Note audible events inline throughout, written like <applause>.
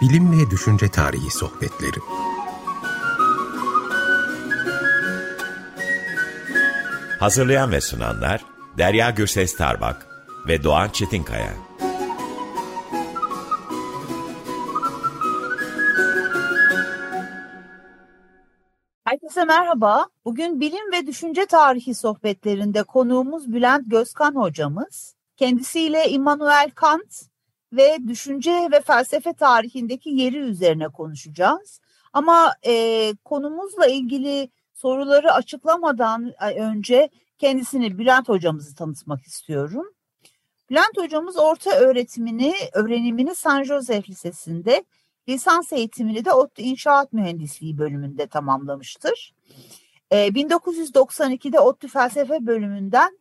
Bilim ve Düşünce Tarihi Sohbetleri Hazırlayan ve sunanlar Derya Gürses Tarbak ve Doğan Çetinkaya. Herkese merhaba. Bugün bilim ve düşünce tarihi sohbetlerinde konuğumuz Bülent Gözkan hocamız. Kendisiyle Immanuel Kant ve düşünce ve felsefe tarihindeki yeri üzerine konuşacağız. Ama e, konumuzla ilgili soruları açıklamadan önce kendisini Bülent hocamızı tanıtmak istiyorum. Bülent hocamız orta öğretimini, öğrenimini San Josef Lisesi'nde, lisans eğitimini de ODTÜ İnşaat Mühendisliği bölümünde tamamlamıştır. E, 1992'de ODTÜ Felsefe bölümünden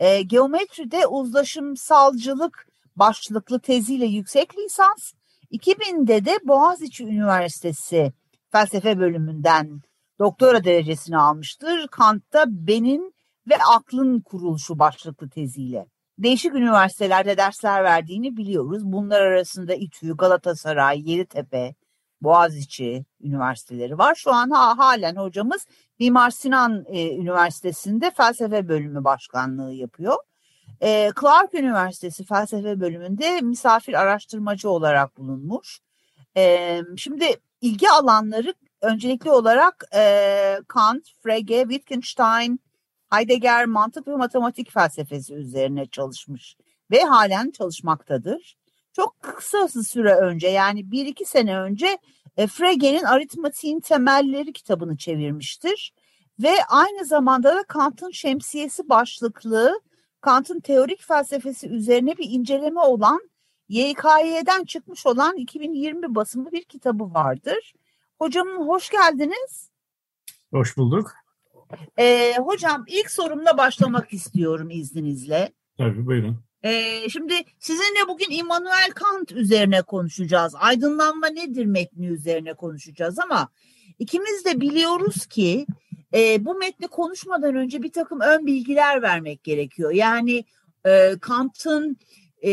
e, geometride uzlaşımsalcılık başlıklı teziyle yüksek lisans, 2000'de de Boğaziçi Üniversitesi felsefe bölümünden doktora derecesini almıştır. Kant'ta benin ve aklın kuruluşu başlıklı teziyle. Değişik üniversitelerde dersler verdiğini biliyoruz. Bunlar arasında İTÜ, Galatasaray, Yeditepe, Boğaziçi üniversiteleri var. Şu an ha, halen hocamız Mimar Sinan e, Üniversitesi'nde felsefe bölümü başkanlığı yapıyor. E, Clark Üniversitesi felsefe bölümünde misafir araştırmacı olarak bulunmuş. E, şimdi ilgi alanları öncelikli olarak e, Kant, Frege, Wittgenstein, Heidegger mantık ve matematik felsefesi üzerine çalışmış ve halen çalışmaktadır. Çok kısa süre önce yani bir iki sene önce e, Frege'nin Aritmatiğin Temelleri kitabını çevirmiştir. Ve aynı zamanda da Kant'ın Şemsiyesi başlıklı Kant'ın teorik felsefesi üzerine bir inceleme olan YKY'den çıkmış olan 2020 basımı bir kitabı vardır. Hocam hoş geldiniz. Hoş bulduk. Ee, hocam ilk sorumla başlamak istiyorum izninizle. Tabii buyurun. Ee, şimdi sizinle bugün Immanuel Kant üzerine konuşacağız. Aydınlanma nedir metni üzerine konuşacağız ama ikimiz de biliyoruz ki e, bu metni konuşmadan önce bir takım ön bilgiler vermek gerekiyor. Yani e, Kant'ın e,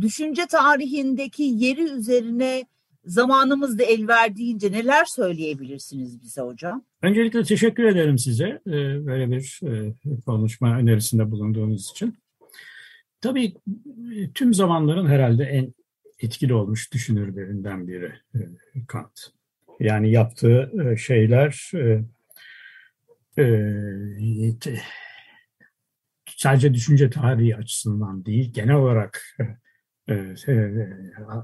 düşünce tarihindeki yeri üzerine zamanımız da el verdiğince neler söyleyebilirsiniz bize hocam? Öncelikle teşekkür ederim size böyle bir konuşma önerisinde bulunduğunuz için. Tabii tüm zamanların herhalde en etkili olmuş düşünürlerinden biri Kant. Yani yaptığı şeyler sadece düşünce tarihi açısından değil, genel olarak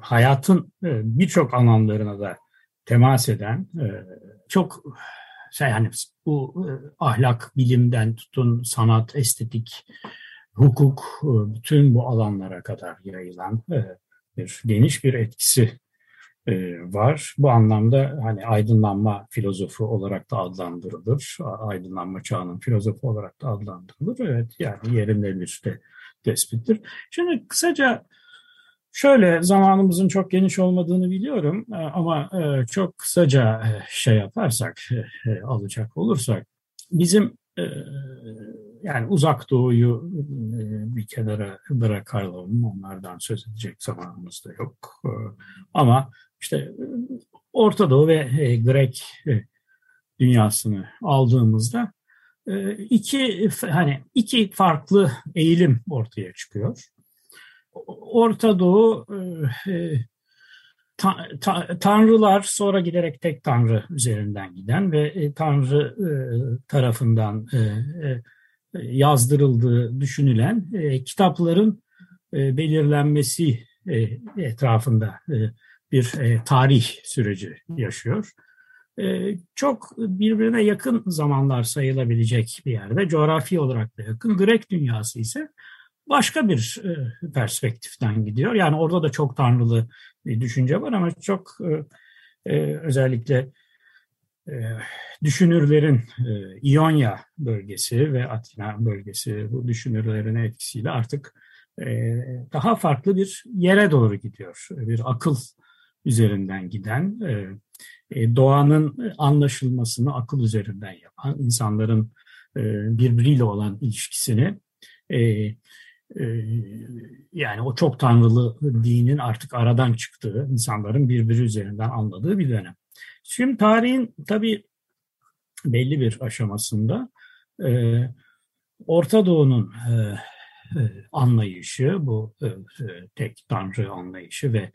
hayatın birçok alanlarına da temas eden çok şey yani bu ahlak, bilimden tutun sanat, estetik, hukuk bütün bu alanlara kadar yayılan bir geniş bir etkisi var. Bu anlamda hani aydınlanma filozofu olarak da adlandırılır. Aydınlanma çağının filozofu olarak da adlandırılır. Evet yani yerinde bir de tespittir. Şimdi kısaca Şöyle zamanımızın çok geniş olmadığını biliyorum e, ama e, çok kısaca e, şey yaparsak, alacak olursak bizim yani uzak doğuyu bir kenara bırakalım, onlardan söz edecek zamanımız da yok. Ama işte Orta Doğu ve Grek dünyasını aldığımızda iki hani iki farklı eğilim ortaya çıkıyor. Orta Doğu e, e, ta, ta, tanrılar sonra giderek tek tanrı üzerinden giden ve e, tanrı e, tarafından e, e, yazdırıldığı düşünülen e, kitapların e, belirlenmesi e, etrafında e, bir e, tarih süreci yaşıyor. E, çok birbirine yakın zamanlar sayılabilecek bir yerde, coğrafi olarak da yakın. Grek dünyası ise başka bir e, perspektiften gidiyor. Yani orada da çok tanrılı bir düşünce var ama çok e, e, özellikle düşünürlerin İonya bölgesi ve Atina bölgesi bu düşünürlerin etkisiyle artık daha farklı bir yere doğru gidiyor. Bir akıl üzerinden giden, doğanın anlaşılmasını akıl üzerinden yapan, insanların birbiriyle olan ilişkisini e, yani o çok tanrılı dinin artık aradan çıktığı, insanların birbiri üzerinden anladığı bir dönem. Şimdi tarihin tabii belli bir aşamasında e, Orta Doğu'nun e, e, anlayışı, bu e, e, tek tanrı anlayışı ve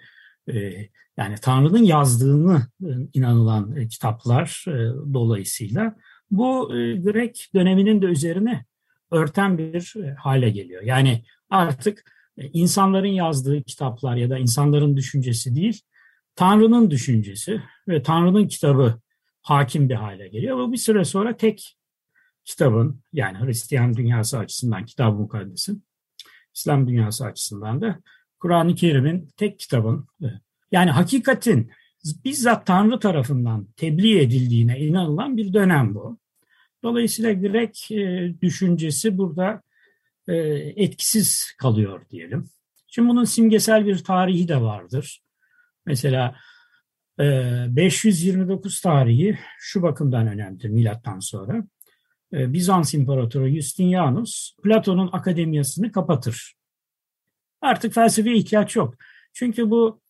e, yani Tanrı'nın yazdığını e, inanılan e, kitaplar e, dolayısıyla bu Grek döneminin de üzerine örten bir hale geliyor. Yani artık insanların yazdığı kitaplar ya da insanların düşüncesi değil, Tanrı'nın düşüncesi ve Tanrı'nın kitabı hakim bir hale geliyor. Bu bir süre sonra tek kitabın yani Hristiyan dünyası açısından Kitab-ı Mukaddes'in, İslam dünyası açısından da Kur'an-ı Kerim'in tek kitabın yani hakikatin bizzat Tanrı tarafından tebliğ edildiğine inanılan bir dönem bu. Dolayısıyla Grek e, düşüncesi burada e, etkisiz kalıyor diyelim. Şimdi bunun simgesel bir tarihi de vardır. Mesela 529 tarihi şu bakımdan önemlidir milattan sonra. Bizans İmparatoru Justinianus Platon'un akademiyasını kapatır. Artık felsefeye ihtiyaç yok. Çünkü bu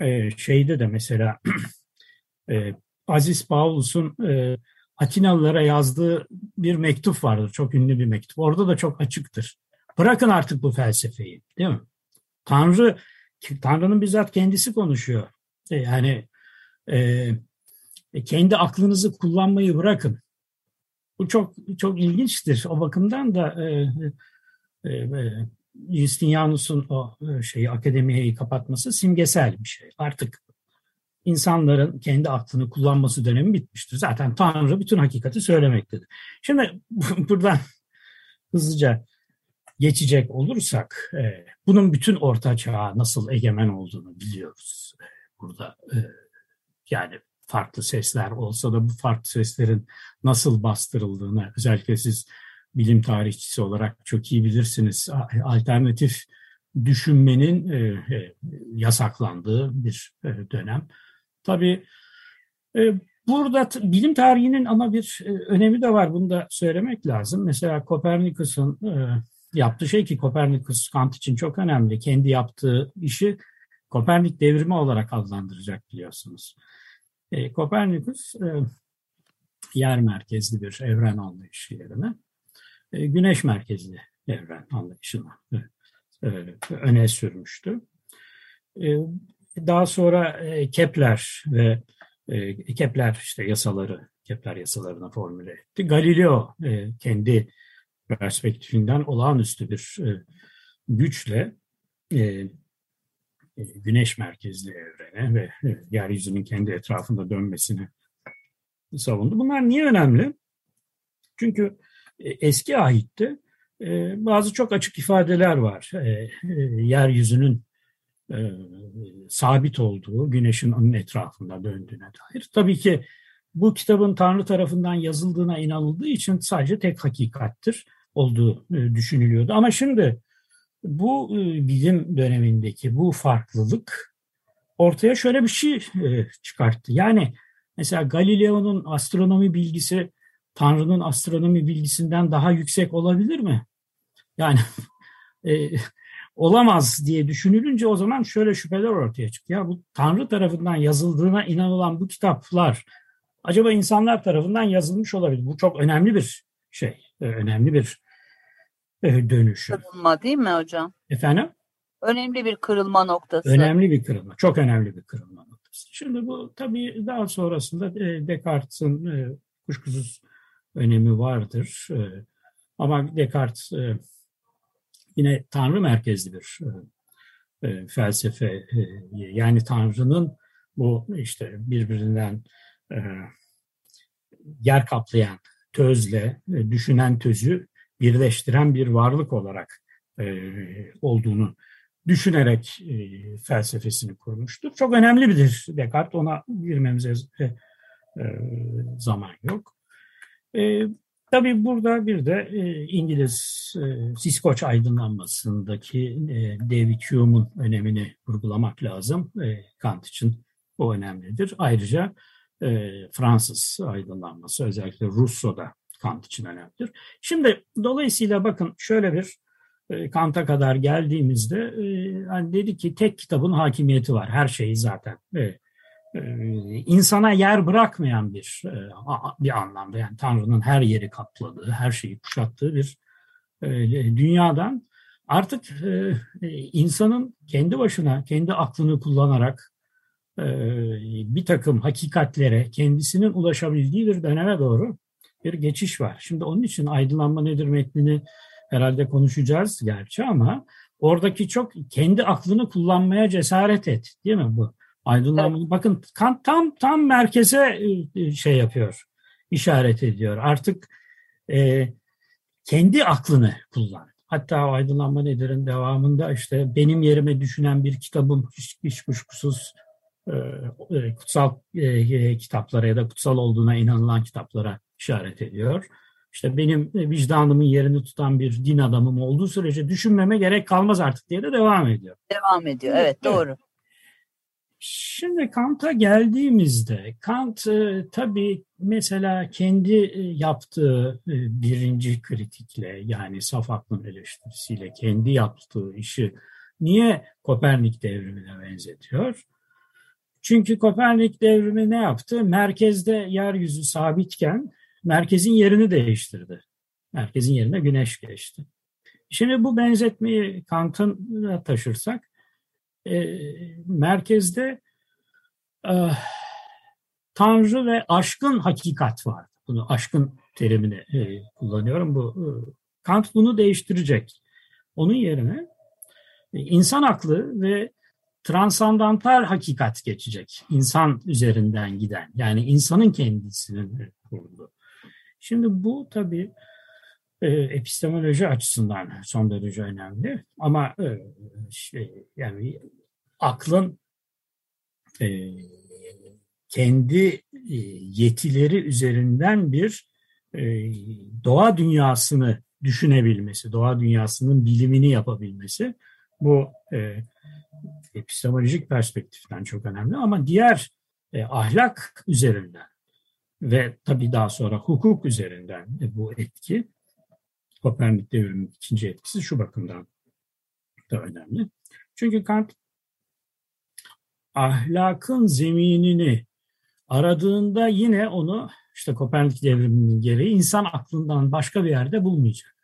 e, şeyde de mesela <clears throat> e, Aziz Paulus'un e, Atinalılara yazdığı bir mektup vardır. Çok ünlü bir mektup. Orada da çok açıktır. Bırakın artık bu felsefeyi. Değil mi? Tanrı, Tanrı'nın bizzat kendisi konuşuyor. E, yani e, kendi aklınızı kullanmayı bırakın. Bu çok çok ilginçtir. O bakımdan da e, e, e Justinianus'un o e, şeyi akademiyi kapatması simgesel bir şey. Artık insanların kendi aklını kullanması dönemi bitmiştir. Zaten Tanrı bütün hakikati söylemektedir. Şimdi <laughs> buradan hızlıca geçecek olursak e, bunun bütün orta çağa nasıl egemen olduğunu biliyoruz. E, burada yani farklı sesler olsa da bu farklı seslerin nasıl bastırıldığını özellikle siz bilim tarihçisi olarak çok iyi bilirsiniz. Alternatif düşünmenin e, e, yasaklandığı bir e, dönem. Tabii burada bilim tarihinin ama bir önemi de var. Bunu da söylemek lazım. Mesela Kopernikus'un yaptığı şey ki Kopernikus Kant için çok önemli. Kendi yaptığı işi Kopernik devrimi olarak adlandıracak biliyorsunuz. Kopernikus yer merkezli bir evren anlayışı yerine e, güneş merkezli evren anlayışını e, e, öne sürmüştü. Daha sonra Kepler ve Kepler işte yasaları, Kepler yasalarını formüle etti. Galileo kendi perspektifinden olağanüstü bir güçle güneş merkezli evrene ve yeryüzünün kendi etrafında dönmesini savundu. Bunlar niye önemli? Çünkü e, eski ahitte e, bazı çok açık ifadeler var. E, yeryüzünün sabit olduğu, güneşin onun etrafında döndüğüne dair. Tabii ki bu kitabın Tanrı tarafından yazıldığına inanıldığı için sadece tek hakikattir olduğu düşünülüyordu. Ama şimdi bu bilim dönemindeki bu farklılık ortaya şöyle bir şey çıkarttı. Yani mesela Galileo'nun astronomi bilgisi Tanrı'nın astronomi bilgisinden daha yüksek olabilir mi? Yani <laughs> e, olamaz diye düşünülünce o zaman şöyle şüpheler ortaya çıkıyor. Ya bu Tanrı tarafından yazıldığına inanılan bu kitaplar acaba insanlar tarafından yazılmış olabilir? Bu çok önemli bir şey, e, önemli bir e, dönüşüm. Kırılma değil mi hocam? Efendim? Önemli bir kırılma noktası. Önemli bir kırılma, çok önemli bir kırılma noktası. Şimdi bu tabii daha sonrasında e, Descartes'in kuşkusuz önemi vardır. Ee, ama Descartes e, yine Tanrı merkezli bir e, e, felsefe. Yani Tanrı'nın bu işte birbirinden yer kaplayan tözle düşünen tözü birleştiren bir varlık olarak olduğunu düşünerek felsefesini kurmuştur. Çok önemli bir Descartes. Ona girmemize zaman yok. E, tabii burada bir de e, İngiliz e, Siskoç aydınlanmasındaki e, David Hume'un önemini vurgulamak lazım. E, Kant için o önemlidir. Ayrıca e, Fransız aydınlanması özellikle Rousseau'da Kant için önemlidir. Şimdi dolayısıyla bakın şöyle bir e, Kant'a kadar geldiğimizde e, hani dedi ki tek kitabın hakimiyeti var. Her şeyi zaten. E, insana yer bırakmayan bir bir anlamda yani Tanrı'nın her yeri kapladığı, her şeyi kuşattığı bir dünyadan artık insanın kendi başına, kendi aklını kullanarak bir takım hakikatlere kendisinin ulaşabildiği bir döneme doğru bir geçiş var. Şimdi onun için aydınlanma nedir metnini herhalde konuşacağız gerçi ama oradaki çok kendi aklını kullanmaya cesaret et değil mi bu? Aydınlanma. Evet. Bakın Kant tam tam merkeze e, şey yapıyor, işaret ediyor. Artık e, kendi aklını kullan. Hatta o aydınlanma nedir'in devamında işte benim yerime düşünen bir kitabım hiç, hiç kuşkusuz e, e kutsal e, kitaplara ya da kutsal olduğuna inanılan kitaplara işaret ediyor işte benim vicdanımın yerini tutan bir din adamım olduğu sürece düşünmeme gerek kalmaz artık diye de devam ediyor. Devam ediyor. Evet, evet. doğru. Şimdi Kant'a geldiğimizde Kant e, tabii mesela kendi e, yaptığı e, birinci kritikle yani saf aklın eleştirisiyle kendi yaptığı işi niye Kopernik devrimine benzetiyor? Çünkü Kopernik devrimi ne yaptı? Merkezde yeryüzü sabitken merkezin yerini değiştirdi. Merkezin yerine güneş geçti. Şimdi bu benzetmeyi Kant'a taşırsak e, merkezde e, Tanrı ve aşkın hakikat var. Bunu aşkın terimini e, kullanıyorum. Bu e, Kant bunu değiştirecek. Onun yerine e, insan aklı ve transandantal hakikat geçecek. İnsan üzerinden giden. Yani insanın kendisinin kurduğu. Şimdi bu tabii e, epistemoloji açısından son derece önemli. Ama e, şey, yani aklın e, kendi e, yetileri üzerinden bir e, doğa dünyasını düşünebilmesi, doğa dünyasının bilimini yapabilmesi bu e, epistemolojik perspektiften çok önemli. Ama diğer e, ahlak üzerinden ve tabii daha sonra hukuk üzerinden bu etki Kopernik devriminin ikinci etkisi şu bakımdan da önemli. Çünkü Kant ahlakın zeminini aradığında yine onu işte Kopernik devriminin gereği insan aklından başka bir yerde bulmayacak.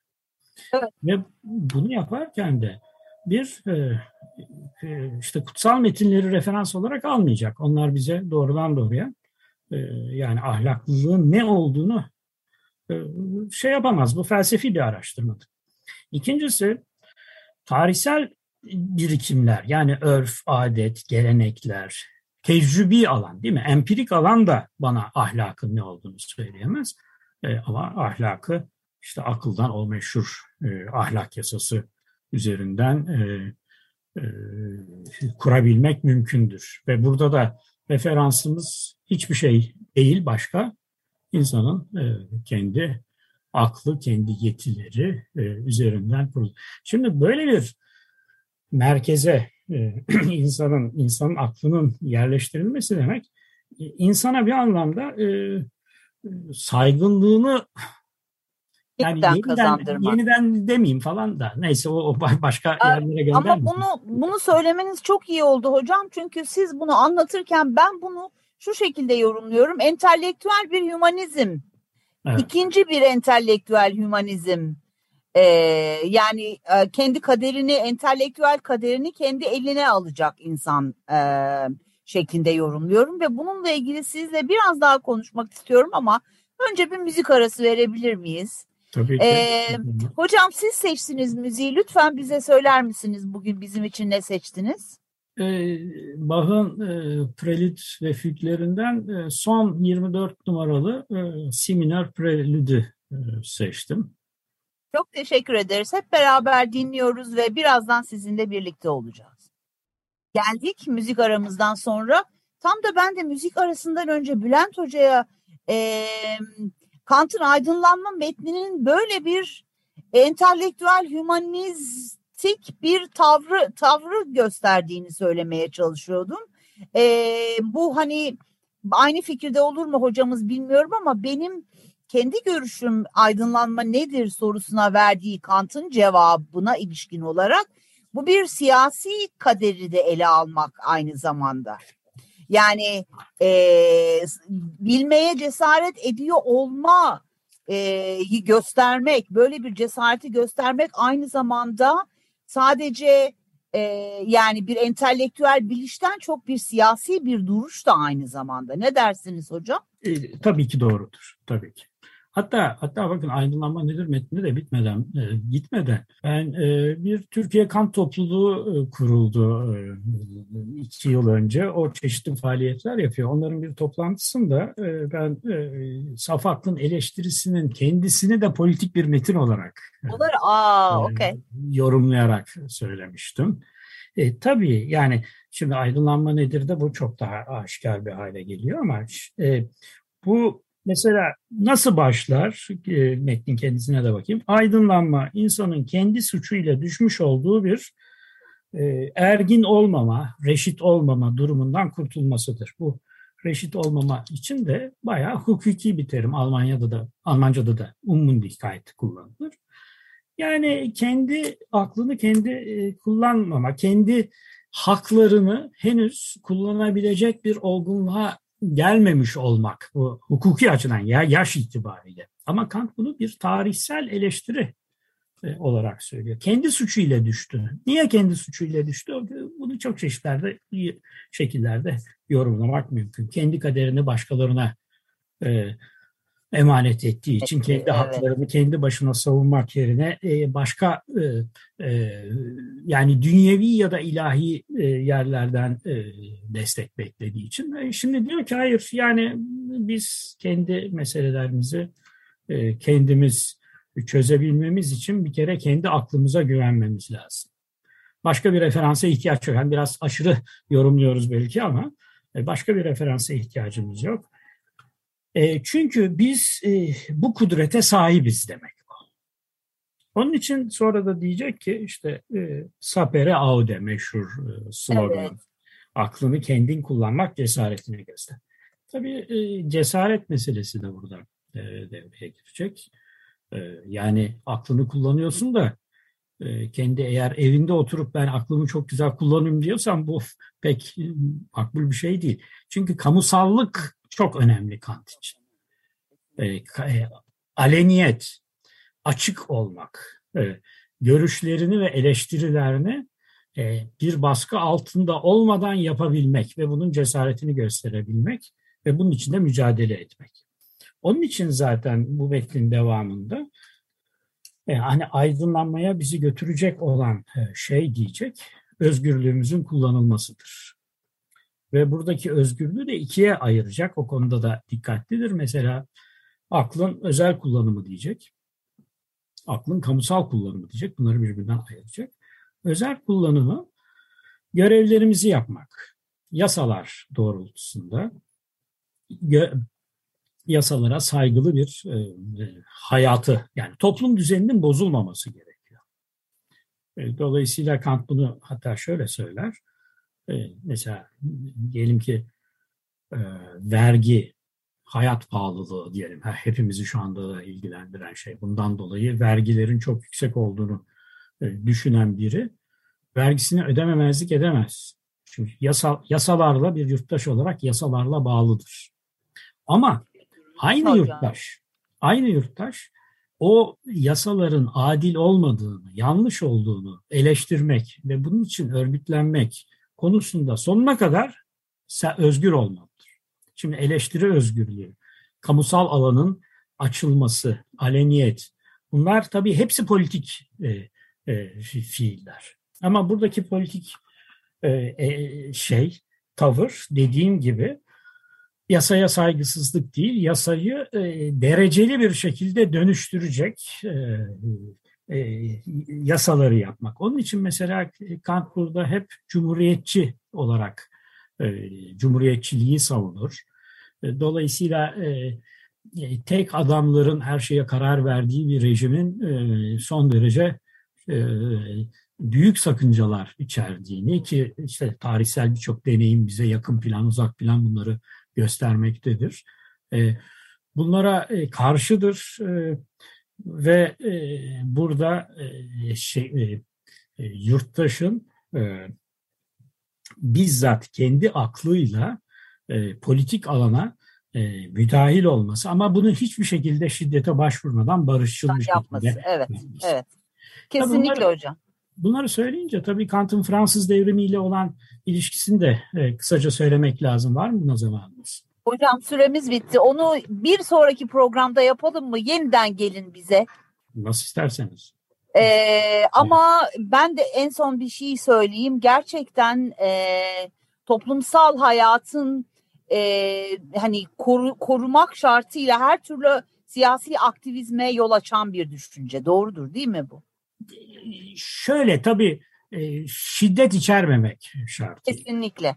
Evet. Ve bunu yaparken de bir e, e, işte kutsal metinleri referans olarak almayacak. Onlar bize doğrudan doğruya e, yani ahlaklılığın ne olduğunu şey yapamaz. Bu felsefi bir araştırmadır. İkincisi tarihsel birikimler yani örf, adet, gelenekler, tecrübi alan değil mi? Empirik alan da bana ahlakın ne olduğunu söyleyemez. E, ama ahlakı işte akıldan o meşhur e, ahlak yasası üzerinden e, e, kurabilmek mümkündür. Ve burada da referansımız hiçbir şey değil başka. İnsanın e, kendi aklı, kendi yetileri e, üzerinden kurulu. Şimdi böyle bir merkeze e, <clears throat> insanın insanın aklının yerleştirilmesi demek insana bir anlamda saygınlığını yani yeniden, yeniden demeyeyim falan da neyse o, o başka yerlere göndermeyin. Ama bunu bunu söylemeniz çok iyi oldu hocam çünkü siz bunu anlatırken ben bunu şu şekilde yorumluyorum. Entelektüel bir hümanizm. Evet. İkinci bir entelektüel hümanizm. Ee, yani e, kendi kaderini, entelektüel kaderini kendi eline alacak insan e, şeklinde yorumluyorum ve bununla ilgili sizle biraz daha konuşmak istiyorum ama önce bir müzik arası verebilir miyiz? Tabii ki. Ee, hocam siz seçtiniz müziği. Lütfen bize söyler misiniz bugün bizim için ne seçtiniz? Ee, Bach'ın e, Prelude ve Füglerinden e, son 24 numaralı e, Siminer Prelüdü e, seçtim. Çok teşekkür ederiz. Hep beraber dinliyoruz ve birazdan sizinle birlikte olacağız. Geldik müzik aramızdan sonra. Tam da ben de müzik arasından önce Bülent Hoca'ya e, Kant'ın aydınlanma metninin böyle bir entelektüel hümanistik bir tavrı tavrı gösterdiğini söylemeye çalışıyordum. E, bu hani aynı fikirde olur mu hocamız bilmiyorum ama benim kendi görüşüm aydınlanma nedir sorusuna verdiği Kant'ın cevabına ilişkin olarak bu bir siyasi kaderi de ele almak aynı zamanda. Yani e, bilmeye cesaret ediyor olma e, göstermek, böyle bir cesareti göstermek aynı zamanda sadece e, yani bir entelektüel bilişten çok bir siyasi bir duruş da aynı zamanda. Ne dersiniz hocam? E, tabii ki doğrudur. Tabii ki. Hatta hatta bakın aydınlanma nedir metni de bitmeden e, gitmeden ben e, bir Türkiye Kamp Topluluğu e, kuruldu e, iki yıl önce. O çeşitli faaliyetler yapıyor. Onların bir toplantısında e, ben e, saf aklın eleştirisinin kendisini de politik bir metin olarak Olur. Aa, e, okay. yorumlayarak söylemiştim. E, tabii yani şimdi aydınlanma nedir de bu çok daha aşikar bir hale geliyor ama e, bu Mesela nasıl başlar? E, metnin kendisine de bakayım. Aydınlanma insanın kendi suçuyla düşmüş olduğu bir e, ergin olmama, reşit olmama durumundan kurtulmasıdır. Bu reşit olmama için de bayağı hukuki bir terim. Almanya'da da, Almanca'da da Unmündigkeit kullanılır. Yani kendi aklını kendi e, kullanmama, kendi haklarını henüz kullanabilecek bir olgunluğa gelmemiş olmak bu hukuki açıdan ya yaş itibariyle. Ama Kant bunu bir tarihsel eleştiri e, olarak söylüyor. Kendi suçuyla düştü. Niye kendi suçuyla düştü? Bunu çok çeşitlerde şekillerde yorumlamak mümkün. Kendi kaderini başkalarına e, emanet ettiği için kendi evet. haklarını kendi başına savunmak yerine e, başka e, e, yani dünyevi ya da ilahi yerlerden destek beklediği için. Şimdi diyor ki hayır yani biz kendi meselelerimizi kendimiz çözebilmemiz için bir kere kendi aklımıza güvenmemiz lazım. Başka bir referansa ihtiyaç yok. Yani biraz aşırı yorumluyoruz belki ama başka bir referansa ihtiyacımız yok. E, çünkü biz e, bu kudrete sahibiz demek. Onun için sonra da diyecek ki işte e, sapere aude meşhur e, slogan. Evet. Aklını kendin kullanmak cesaretini göster. Tabii e, cesaret meselesi de burada e, devreye girecek. E, yani aklını kullanıyorsun da e, kendi eğer evinde oturup ben aklımı çok güzel kullanayım diyorsan bu pek e, makbul bir şey değil. Çünkü kamusallık çok önemli Kant için. E, e, aleniyet, açık olmak, e, görüşlerini ve eleştirilerini e, bir baskı altında olmadan yapabilmek ve bunun cesaretini gösterebilmek ve bunun için de mücadele etmek. Onun için zaten bu metnin devamında e, hani aydınlanmaya bizi götürecek olan e, şey diyecek, özgürlüğümüzün kullanılmasıdır. Ve buradaki özgürlüğü de ikiye ayıracak. O konuda da dikkatlidir. Mesela aklın özel kullanımı diyecek. Aklın kamusal kullanımı diyecek. Bunları birbirinden ayıracak. Özel kullanımı görevlerimizi yapmak. Yasalar doğrultusunda yasalara saygılı bir e, e, hayatı yani toplum düzeninin bozulmaması gerekiyor. E, dolayısıyla Kant bunu hatta şöyle söyler. E, mesela diyelim ki e, vergi, hayat pahalılığı diyelim. Hepimizi şu anda da ilgilendiren şey. Bundan dolayı vergilerin çok yüksek olduğunu e, düşünen biri vergisini ödememezlik edemez. Çünkü yasa, yasalarla bir yurttaş olarak yasalarla bağlıdır. Ama aynı yurttaş, aynı yurttaş o yasaların adil olmadığını, yanlış olduğunu eleştirmek ve bunun için örgütlenmek, konusunda sonuna kadar özgür olmalıdır. Şimdi eleştiri özgürlüğü, kamusal alanın açılması, aleniyet bunlar tabii hepsi politik e, e, fiiller. Ama buradaki politik e, e, şey, tavır dediğim gibi yasaya saygısızlık değil, yasayı e, dereceli bir şekilde dönüştürecek e, e, yasaları yapmak. Onun için mesela Kant burada hep cumhuriyetçi olarak e, cumhuriyetçiliği savunur. E, dolayısıyla e, e, tek adamların her şeye karar verdiği bir rejimin e, son derece e, büyük sakıncalar içerdiğini ki işte tarihsel birçok deneyim bize yakın plan, uzak plan bunları göstermektedir. E, bunlara e, karşıdır e, ve e, burada e, şey e, e, yurttaşın e, bizzat kendi aklıyla e, politik alana e, müdahil olması ama bunu hiçbir şekilde şiddete başvurmadan barışçıl bir Yapması. şekilde Evet, yapması. evet. Kesinlikle bunları- hocam. Bunları söyleyince tabii Kant'ın Fransız devrimiyle olan ilişkisini de e, kısaca söylemek lazım. Var mı buna zamanımız? Hocam süremiz bitti. Onu bir sonraki programda yapalım mı? Yeniden gelin bize. Nasıl isterseniz. Ee, ama ben de en son bir şey söyleyeyim. Gerçekten e, toplumsal hayatın e, hani koru- korumak şartıyla her türlü siyasi aktivizme yol açan bir düşünce. Doğrudur değil mi bu? Şöyle tabii e, şiddet içermemek şartı. Kesinlikle.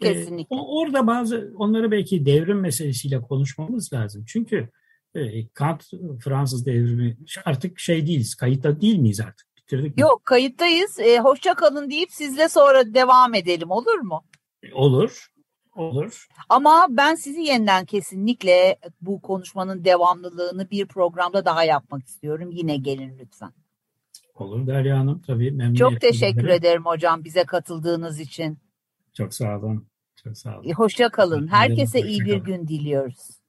Kesinlikle. o- orada bazı onları belki devrim meselesiyle konuşmamız lazım. Çünkü e, Kant Fransız devrimi artık şey değiliz, kayıtta değil miyiz artık? Bitirdik mi? Yok kayıttayız. Ee, hoşça kalın deyip sizle sonra devam edelim olur mu? Olur, olur. Ama ben sizi yeniden kesinlikle bu konuşmanın devamlılığını bir programda daha yapmak istiyorum. Yine gelin lütfen. Olur Derya Hanım tabii memnuniyetle. Çok teşekkür ederim hocam bize katıldığınız için. Çok sağ olun. Çok sağ olun. Hoşça kalın. Herkese iyi bir gün diliyoruz.